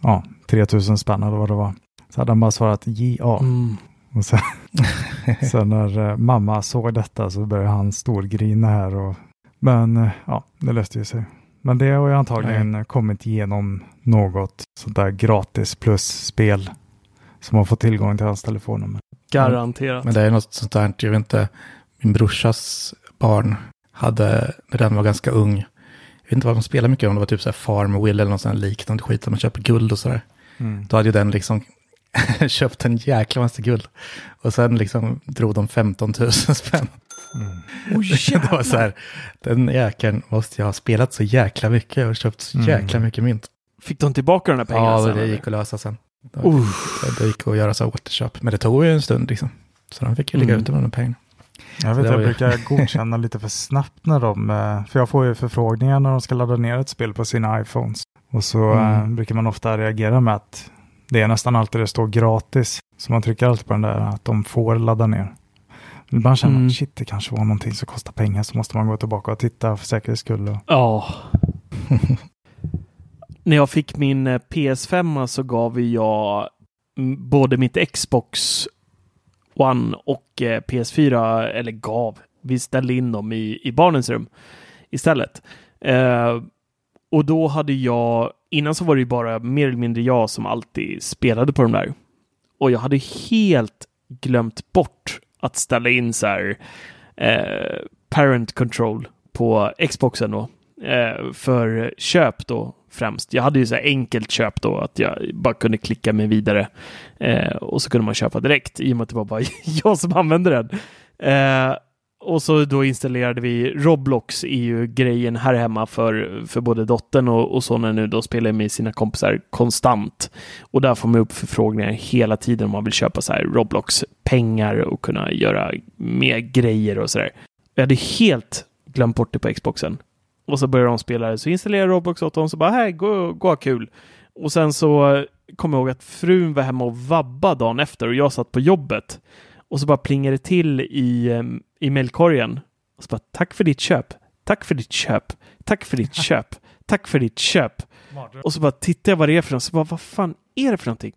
ja, 3000 spänn eller vad det var. Så hade han bara svarat ja. Mm. Och sen, sen när uh, mamma såg detta så började han storgrina här. Och, men uh, ja, det löste ju sig. Men det har ju antagligen Nej. kommit igenom något sånt där gratis plus-spel som har fått tillgång till hans telefonnummer. Garanterat. Men det är något sånt där, jag vet inte, min brorsas barn hade, när den var ganska ung, jag vet inte vad de spelade mycket om, det var typ så här Farm Will eller något sånt liknande skit, där man köper guld och sådär. Mm. Då hade ju den liksom köpt en jäkla massa guld. Och sen liksom drog de 15 000 spänn. Mm. Oh, det var så här, den jäkeln måste jag ha spelat så jäkla mycket och köpt så mm. jäkla mm. mycket mynt. Fick de tillbaka de här pengarna ja, sen? Ja, det gick att lösa sen. Det, uh. det gick att göra så återköp, men det tog ju en stund liksom. Så de fick ju ligga mm. ute med de pengarna. Jag vet, jag ju... brukar godkänna lite för snabbt när de, eh, för jag får ju förfrågningar när de ska ladda ner ett spel på sina iPhones. Och så mm. äh, brukar man ofta reagera med att det är nästan alltid det står gratis. Så man trycker alltid på den där att de får ladda ner. Ibland känner man, mm. shit, det kanske var någonting som kostar pengar, så måste man gå tillbaka och titta för säkerhets skull. Ja. När jag fick min eh, PS5 så gav jag både mitt Xbox One och eh, PS4, eller gav, vi ställde in dem i, i barnens rum istället. Eh, och då hade jag, innan så var det ju bara mer eller mindre jag som alltid spelade på de där. Och jag hade helt glömt bort att ställa in så här eh, parent control på Xboxen då. Eh, för köp då främst. Jag hade ju så här enkelt köp då att jag bara kunde klicka mig vidare eh, och så kunde man köpa direkt i och med att det var bara jag som använde den. Eh, och så då installerade vi Roblox, är ju grejen här hemma för, för både dottern och, och sonen nu. Då spelar med sina kompisar konstant. Och där får man upp förfrågningar hela tiden om man vill köpa så här Roblox-pengar och kunna göra mer grejer och sådär. Jag hade helt glömt bort det på Xboxen. Och så började de spela det, så installerade Roblox åt dem så bara, hej, gå, gå kul. Och sen så eh, kom jag ihåg att frun var hemma och vabba dagen efter och jag satt på jobbet. Och så bara plingade det till i, um, i mailkorgen. Och så bara, tack för ditt köp. Tack för ditt köp. Tack för ditt köp. Tack för ditt köp. Och så bara tittar jag vad det är för något. Så bara, vad fan är det för någonting?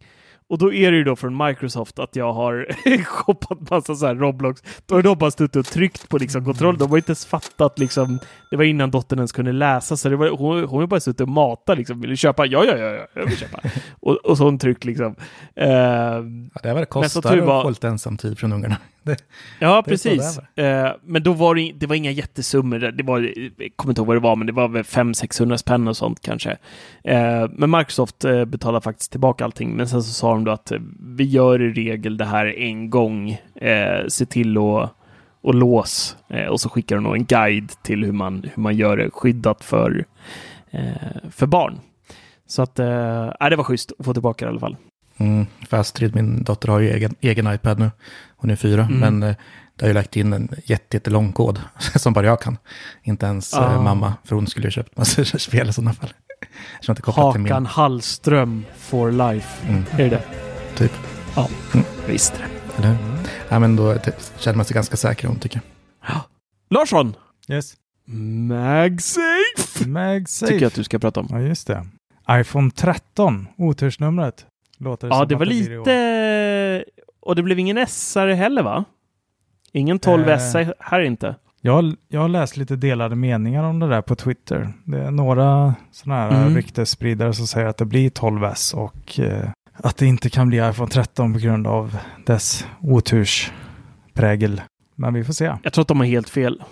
Och då är det ju då från Microsoft att jag har shoppat massa så här Roblox. Då har de bara stått och tryckt på liksom kontroll. De har inte ens fattat liksom. Det var innan dottern ens kunde läsa så det var, hon, hon har bara suttit och matat liksom. Vill du köpa? Ja, ja, ja, ja jag vill köpa. och, och så hon tryckt liksom. Uh, ja, det är vad det kostar att få lite ensamtid från ungarna. Det, ja, det precis. Uh, men då var det, det var inga jättesummor. Det var, jag kommer inte ihåg vad det var, men det var väl 500-600 spänn och sånt kanske. Uh, men Microsoft uh, betalar faktiskt tillbaka allting. Men sen så sa de då att vi gör i regel det här en gång. se till att och lås och så skickar de en guide till hur man, hur man gör det skyddat för, för barn. Så att, äh, det var schysst att få tillbaka det i alla fall. Mm, för Astrid, min dotter, har ju egen, egen iPad nu. Hon är fyra, mm. men eh, det har ju lagt in en jättelång kod som bara jag kan. Inte ens ah. eh, mamma, för hon skulle ju köpt massa spel i sådana fall. Hakan Hallström for life. Mm. Är det det? Typ. Ja, mm. visst det. Eller hur? Mm. Ja, men då känner man sig ganska säker om, tycker jag. Larsson! Yes. MagSafe! MagSafe. Tycker jag att du ska prata om. Ja, just det. iPhone 13, otursnumret. Låter ja, det var lite... Och det blev ingen s heller va? Ingen 12 eh, här inte. Jag, jag har läst lite delade meningar om det där på Twitter. Det är några sådana här mm. ryktesspridare som säger att det blir 12S och eh, att det inte kan bli iPhone 13 på grund av dess otursprägel. Men vi får se. Jag tror att de har helt fel.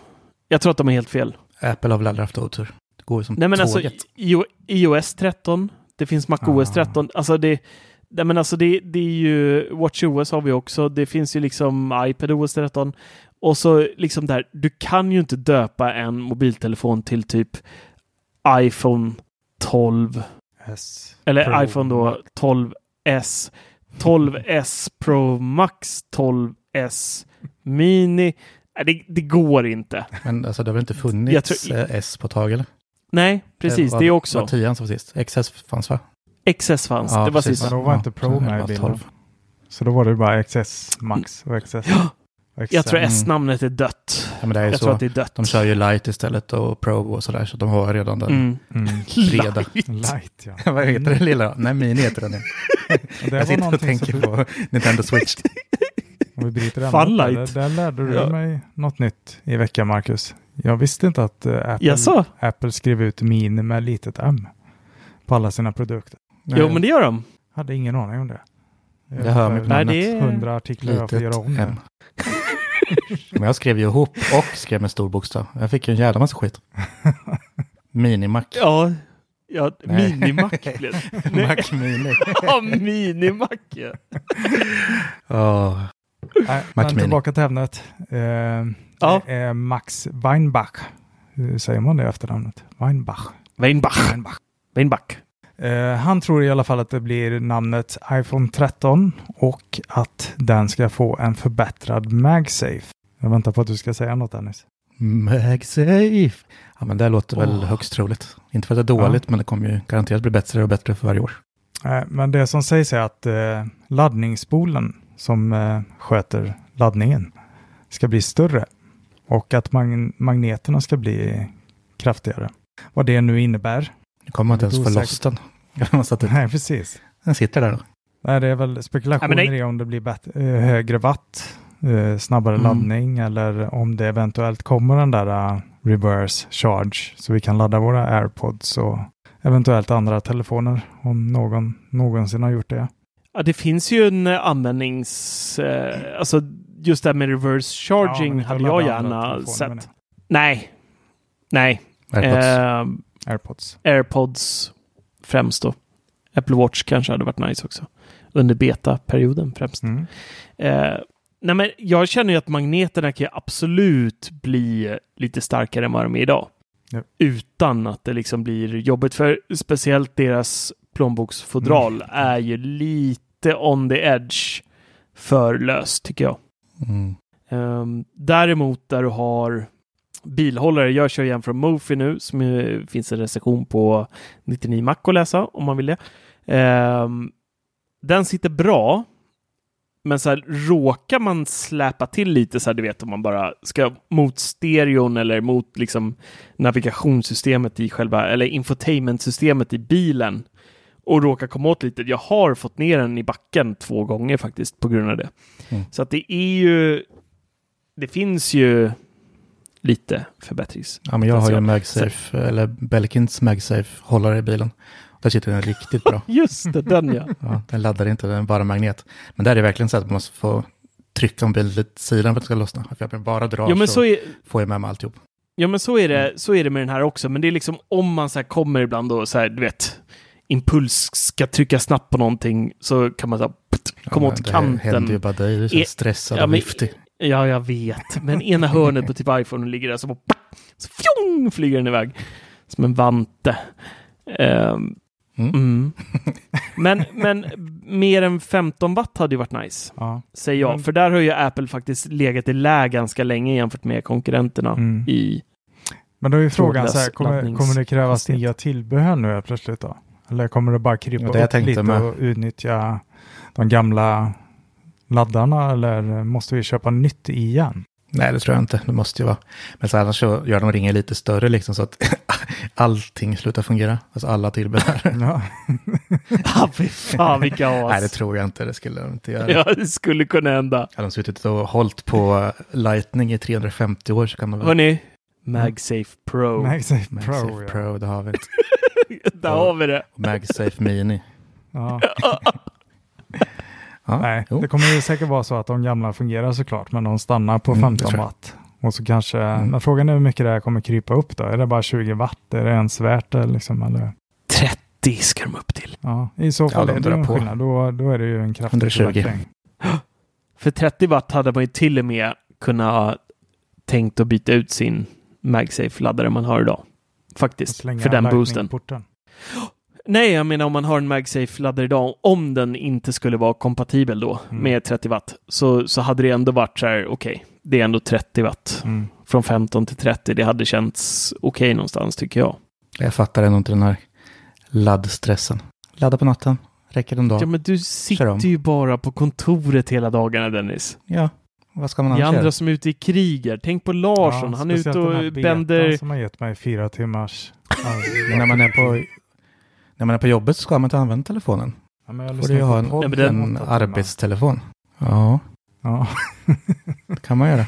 Jag tror att de har helt fel. Apple har väl aldrig haft otur. Det går ju som Nej, men alltså, tåget. alltså iOS 13, det finns MacOS Ah. 13. Alltså det, nej, men alltså det, det är ju WatchOS har vi också. Det finns ju liksom iPadOS 13. Och så liksom där, du kan ju inte döpa en mobiltelefon till typ iPhone 12 S. eller Pro iPhone då 12S, 12S Pro Max, 12S Mini. Nej, det, det går inte. Men alltså det har väl inte funnits tror- eh, S på tag eller? Nej, precis. var, Det är också. var 10 som var sist. XS fanns va? XS fanns. Ja, det var precis. sist. Men då var inte Pro med i bilden. 12. Så då var det bara XS Max och XS. Ja. Jag tror Mm. S-namnet är dött. Ja, men det är Jag så. tror att det är dött. De kör ju Lite istället och Pro och sådär. Så de har redan den Mm. Mm. breda. Light ja. Vad heter det lilla? Nej, Mini heter den. ja. Jag sitter och tänker på Nintendo Switch. om vi bryter den där, light. där lärde du Ja. mig något nytt i veckan Marcus. Jag visste inte att eh, Apple? Apple skrev ut Mini med litet M på alla sina produkter. Jo, men det gör de. Hade ingen aning om det. Det hör mig på Nej, det är- Hundra artiklar jag får göra om det. Men jag skrev ju ihop och skrev med stor bokstav. Jag fick ju en jävla massa skit. Minimac. Ja, ja Nej. Minimac blev. Nej. Mac Mini. Ja, Minimac ja. Åh, Nej, Mac men Mini. tillbaka till ämnet. Eh, Ja. Är Max Weinbach. Hur säger man det efternamnet? Weinbach. Weinbach. Weinbach. Weinbach. Eh, han tror i alla fall att det blir namnet iPhone 13 och att den ska få en förbättrad MagSafe. Jag väntar på att du ska säga något Dennis. MagSafe. Ja, men det låter väl Åh. högst troligt. Inte för att det är dåligt, men det kommer ju garanterat bli bättre och bättre för varje år. Eh, men det som sägs är att eh, laddningsspolen som sköter laddningen ska bli större och att mag- magneterna ska bli kraftigare. Vad det nu innebär. Nu kommer man inte ens få loss den. Nej, precis. Den sitter där då. Nej, det är väl spekulationer Ja, det- i om det blir bättre, eh, högre watt, eh, snabbare Mm. laddning eller om det eventuellt kommer den där eh, reverse charge så vi kan ladda våra airpods och eventuellt andra telefoner om någon någonsin har gjort det. Ja, det finns ju en användnings... Eh, alltså just det här med reverse Ja, charging inte hade jag gärna sett. Nej. Nej. Airpods. Eh, Airpods. Airpods främst då. Apple Watch kanske hade varit nice också. Under beta-perioden främst. Mm. Eh, nej men jag känner ju att magneterna kan ju absolut bli lite starkare än vad de är idag. Ja. Utan att det liksom blir jobbigt. För speciellt deras plånboksfodral Mm. är ju lite on the edge för löst tycker jag. Mm. Ehm, däremot där du har bilhållare, jag kör igen från Mofi nu, som ju finns en recension på 99 Mac att läsa om man vill det. Ehm, den sitter bra, men så här, råkar man släpa till lite så här, du vet om man bara ska mot stereon eller mot liksom navigationssystemet i själva, eller infotainmentsystemet i bilen och råkar komma åt lite. Jag har fått ner den i backen två gånger faktiskt på grund av det. Mm. Så att det är ju, det finns ju lite förbättrings. Ja, men jag har ju en MagSafe, eller Belkins MagSafe-hållare i bilen. Där sitter den riktigt bra. Just det, den ja. Ja, den laddar inte, den är bara magnet. Men där är det verkligen så att man måste få trycka mobilen lite sidan för att det ska lossna. För jag bara drar Ja men så, så är, får jag med mig alltihop. ja, men så är, det, så är det med den här också. Men det är liksom om man så här kommer ibland och så här, du vet, impuls ska trycka snabbt på någonting så kan man så här, ptt, komma Ja, åt det händer ju kanten. bara dig, du är så E- stressad Ja, och viftig. Ja, jag vet. Men ena hörnet på typ iPhone ligger där så bara så fjong, flyger den iväg. Som en vante. Ehm, Mm. mm. men, men mer än 15 watt hade ju varit nice, Ja. säger jag. Men- För där har ju Apple faktiskt legat i lä ganska länge jämfört med konkurrenterna Mm. i... Men då är ju frågan så här, kommer, kommer det krävas nya tillbehör nu plötsligt då? Eller kommer det bara krypa Ja, det upp lite med. och utnyttja de gamla laddarna eller måste vi köpa nytt igen? Nej, det tror jag inte. Det måste ju vara. Men så annars så gör de ringen lite större liksom så att allting slutar fungera. Alltså alla tillbehör. Ja. Ah, fy fan vilka as! Nej, det tror jag inte. Det skulle de inte göra. Ja, det skulle kunna hända. Hade de suttit och hållit på Lightning i 350 år så kan de väl... Hörni, MagSafe Pro. MagSafe MagSafe Pro. Pro, ja. det har vi. Där har vi det. Och MagSafe Mini. Ja. Ja, Nej, jo. det kommer ju säkert vara så att de gamla fungerar såklart, men de stannar på 15 mm, watt. Och så kanske, mm. men frågan är hur mycket det här kommer krypa upp då? Är det bara 20 watt? Är det ens värt det liksom? Eller? 30 ska de upp till. Ja, i så fall ja, de är det en på. skillnad. Då, då är det ju en kraftig 120. För 30 watt hade man ju till och med kunnat tänkt att byta ut sin MagSafe-laddare man har idag. Faktiskt, för den boosten. Nej, jag menar om man har en MagSafe-laddare idag, om den inte skulle vara kompatibel då mm. med 30 watt, så, så hade det ändå varit så här, okej, okay, det är ändå 30 watt. Mm. Från 15 till 30, det hade känts okej okay någonstans tycker jag. Jag fattar ändå inte den här laddstressen. Ladda på natten, räcker en dag. Ja, men du sitter ju bara på kontoret hela dagarna, Dennis. Ja, vad ska man annars göra? andra som är ute i kriger. Tänk på Larsson, ja, han är ute och bänder... som har gett mig fyra timmars... när man är på man är på jobbet så ska man inte använda telefonen. Ja, men jag får du ju ha en, en, en arbetstelefon. Ja. Ja. det kan man göra.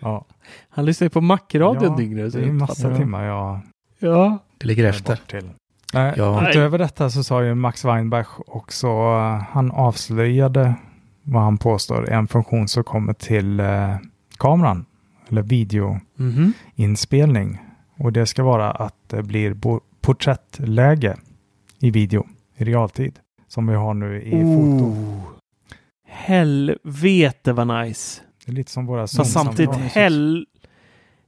ja. Han lyssnar ju på Macradion ja, dygnet. Det är massa ja. timmar jag ja. Det ligger efter. Till. Nej, ja. Utöver detta så sa ju Max Weinbach också, han avslöjade vad han påstår en funktion som kommer till eh, kameran, eller videoinspelning. Mm -hmm. Och det ska vara att det blir porträttläge i video i realtid. Som vi har nu i oh. foto. Helvete vad nice. Det är lite som våra Fast samtidigt hel...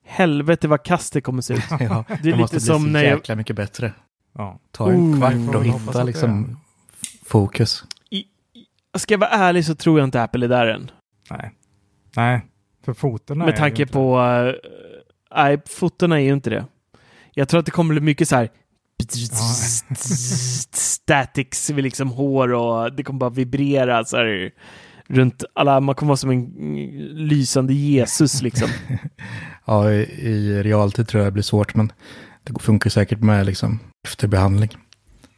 helvete vad kast det kommer se ut. ja, det är lite som när jag... jäkla mycket bättre. Ja. Ta en oh. kvart och hitta liksom fokus. I, ska jag vara ärlig så tror jag inte Apple är där än. Nej. Nej, för fotona Med tanke på... Uh, nej, fotona är ju inte det. Jag tror att det kommer bli mycket så här statics vid liksom hår och det kommer bara vibrera så här runt alla, man kommer vara som en lysande Jesus liksom. ja, i, i realtid tror jag det blir svårt, men det funkar säkert med liksom efterbehandling.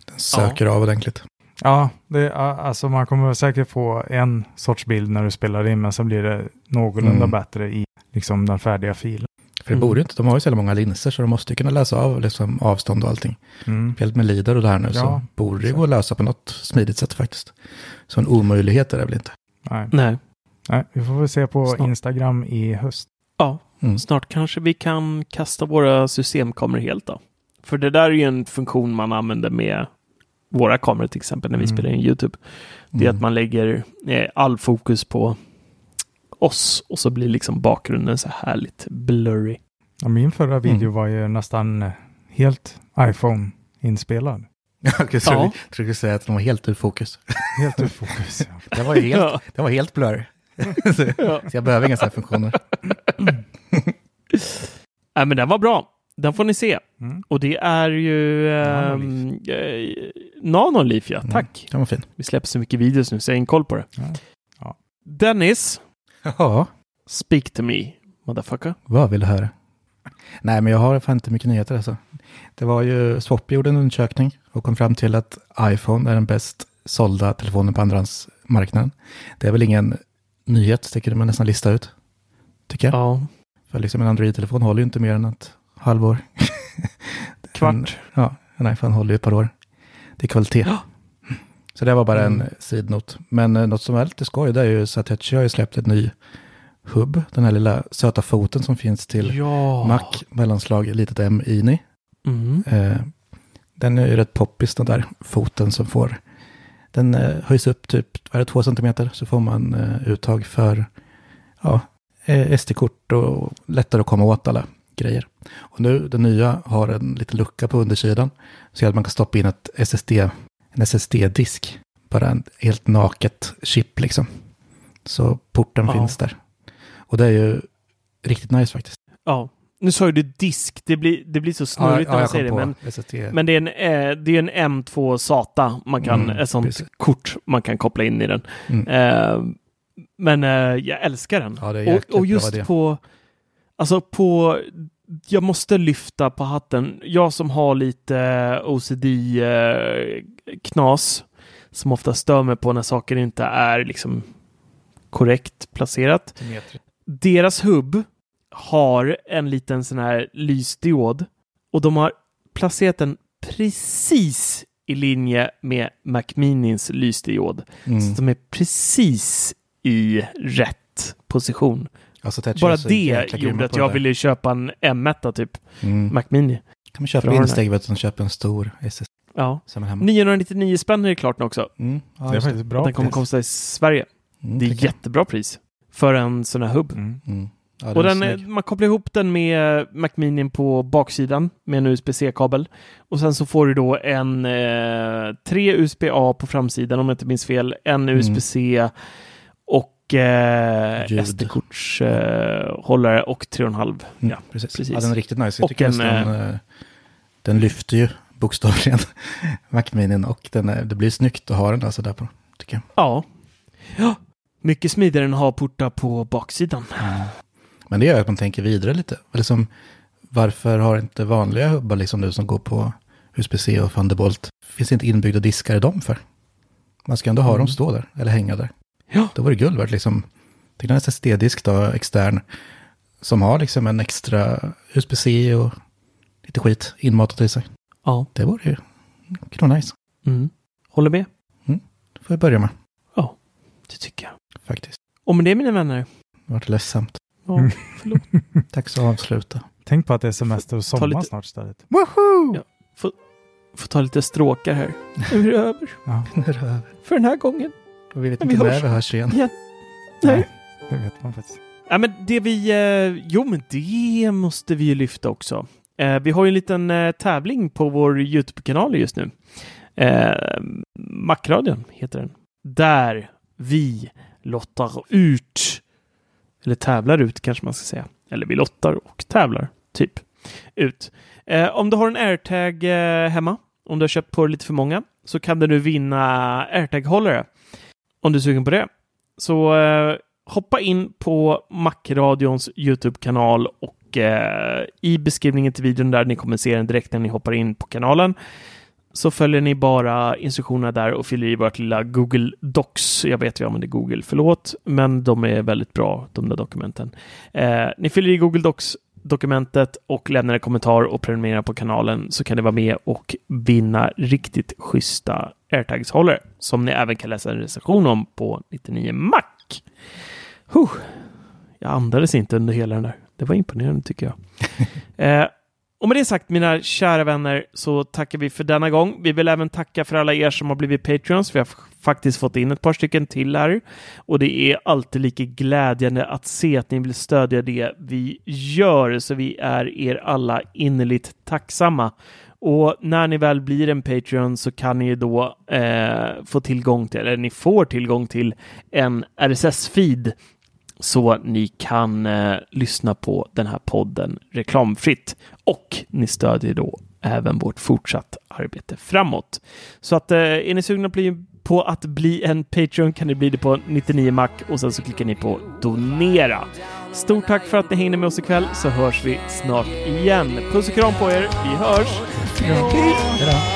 Den söker ja. av ordentligt. Ja, det, alltså man kommer säkert få en sorts bild när du spelar in, men sen blir det någorlunda mm. bättre i liksom den färdiga filen. För det borde inte, de har ju så många linser så de måste ju kunna läsa av liksom, avstånd och allting. Mm. Helt med lider och det här nu ja, så borde det gå att lösa på något smidigt sätt faktiskt. Så en omöjlighet är det väl inte. Nej. Nej. Nej vi får väl se på snart. Instagram i höst. Ja, mm. snart kanske vi kan kasta våra systemkameror helt då. För det där är ju en funktion man använder med våra kameror till exempel när vi mm. spelar in YouTube. Det är mm. att man lägger eh, all fokus på oss och så blir liksom bakgrunden så härligt blurry. Ja, min förra video mm. var ju nästan helt iPhone-inspelad. Jag så ja. jag skulle säga att den var helt ur fokus. Helt ur fokus, ja. Den var, helt, ja. den var helt blurry. så, ja. så jag behöver inga sådana funktioner. Nej, men den var bra. Den får ni se. Mm. Och det är ju ehm, eh, Nanoliv, ja. Mm. Tack. Mm, den var fin. Vi släpper så mycket videos nu, så jag in koll på det. Ja. Dennis, Ja. Speak to me, motherfucker. Vad vill du höra? Nej, men jag har fan inte mycket nyheter alltså. Det var ju, Swap gjorde en undersökning och kom fram till att iPhone är den bäst sålda telefonen på andrahandsmarknaden. Det är väl ingen nyhet, det kunde man nästan lista ut. Tycker jag. Ja. För liksom en Android-telefon håller ju inte mer än ett halvår. Kvart. En, ja, en iPhone håller ju ett par år. Det är kvalitet. Ja. Så det var bara en mm. sidnot. Men eh, något som är lite skoj det är ju Satechi har ju släppt ett ny hubb. Den här lilla söta foten som finns till ja. Mac, mellanslag litet M ini. Mm. Eh, den är ju rätt poppis den där foten som får. Den eh, höjs upp typ, vad är det, två centimeter så får man eh, uttag för ja, eh, SD-kort och lättare att komma åt alla grejer. Och nu, den nya har en liten lucka på undersidan så att man kan stoppa in ett SSD en SSD-disk. Bara en helt naket chip liksom. Så porten ja. finns där. Och det är ju riktigt nice faktiskt. Ja, nu sa du disk, det blir, det blir så snurrigt ja, när man säger det. Men, men det är en, eh, det är en M2 SATA, man kan, mm, ett sånt precis. kort man kan koppla in i den. Mm. Eh, men eh, jag älskar den. Ja, och, och just på, alltså på jag måste lyfta på hatten. Jag som har lite OCD-knas, som ofta stör mig på när saker inte är liksom korrekt placerat. Deras hubb har en liten sån här lysdiod och de har placerat den precis i linje med Macminins lysdiod. Mm. Så de är precis i rätt position. Alltså, Bara det gjorde att jag det. ville köpa en M1 typ, mm. Mac Mini. Kan man köpa insteg vet du, köpa en stor SS. Ja. 999 spänn är det klart nu också. Mm. Ja, det är faktiskt bra Den kommer kosta i Sverige. Mm, det är jättebra pris för en sån här hubb. Mm. Mm. Ja, och den, man kopplar ihop den med Mac Mini på baksidan med en USB-C-kabel. Och sen så får du då en eh, tre USB-A på framsidan om jag inte minns fel, en mm. USB-C och eh, SD-kortshållare eh, och 3,5. Mm, ja, precis. precis. Ja, den är riktigt nice. Jag och en, den, eh, den lyfter ju bokstavligen Mac Mini och den är, det blir snyggt att ha den där sådär på, tycker jag. Ja. ja. Mycket smidigare än att ha portar på baksidan. Mm. Men det gör att man tänker vidare lite. Eller som, varför har inte vanliga hubbar liksom nu som går på USB-C och Thunderbolt, finns det inte inbyggda diskar i dem för? Man ska ändå ha mm. dem stå där, eller hänga där. Ja. Då var det guld värt liksom. Tänk en SSD-disk då, extern, som har liksom en extra USB-C och lite skit inmatat i sig. Ja. Det vore ju nice. Mm. Håller med. Mm. Det får jag börja med. Ja, det tycker jag. Faktiskt. Och med det mina vänner. Det vart ledsamt. Ja, mm. förlåt. Tack så avsluta. Tänk på att det är semester och sommar lite... snart istället. Woho! Ja, får, får ta lite stråkar här. Nu är det över. Ja. Nu är det över. För den här gången. Och vi vet inte när vi hörs igen. Ja. Nej. Nej, det vet man faktiskt. Ja, men det vi... Eh, jo, men det måste vi ju lyfta också. Eh, vi har ju en liten eh, tävling på vår YouTube-kanal just nu. Eh, Macradion heter den. Där vi lottar ut, eller tävlar ut kanske man ska säga. Eller vi lottar och tävlar, typ, ut. Eh, om du har en AirTag eh, hemma, om du har köpt på lite för många, så kan du nu vinna AirTag-hållare. Om du är sugen på det. Så eh, hoppa in på Macradions YouTube-kanal och eh, i beskrivningen till videon där ni kommer se den direkt när ni hoppar in på kanalen så följer ni bara instruktionerna där och fyller i vårt lilla Google Docs. Jag vet jag använder Google, förlåt, men de är väldigt bra, de där dokumenten. Eh, ni fyller i Google Docs dokumentet och lämnar en kommentar och prenumererar på kanalen så kan ni vara med och vinna riktigt schyssta airtags-hållare som ni även kan läsa en recension om på 99 Mac. Huh. Jag andades inte under hela den där. Det var imponerande tycker jag. eh, och med det sagt, mina kära vänner, så tackar vi för denna gång. Vi vill även tacka för alla er som har blivit Patreons. Vi har faktiskt fått in ett par stycken till här och det är alltid lika glädjande att se att ni vill stödja det vi gör, så vi är er alla innerligt tacksamma. Och när ni väl blir en Patreon så kan ni då eh, få tillgång till, eller ni får tillgång till en RSS-feed så ni kan eh, lyssna på den här podden reklamfritt och ni stödjer då även vårt fortsatt arbete framåt. Så att eh, är ni sugna på att bli på att bli en Patreon kan ni bli det på 99 Mac och sen så klickar ni på donera. Stort tack för att ni hängde med oss ikväll så hörs vi snart igen. Puss och kram på er. Vi hörs. Hej!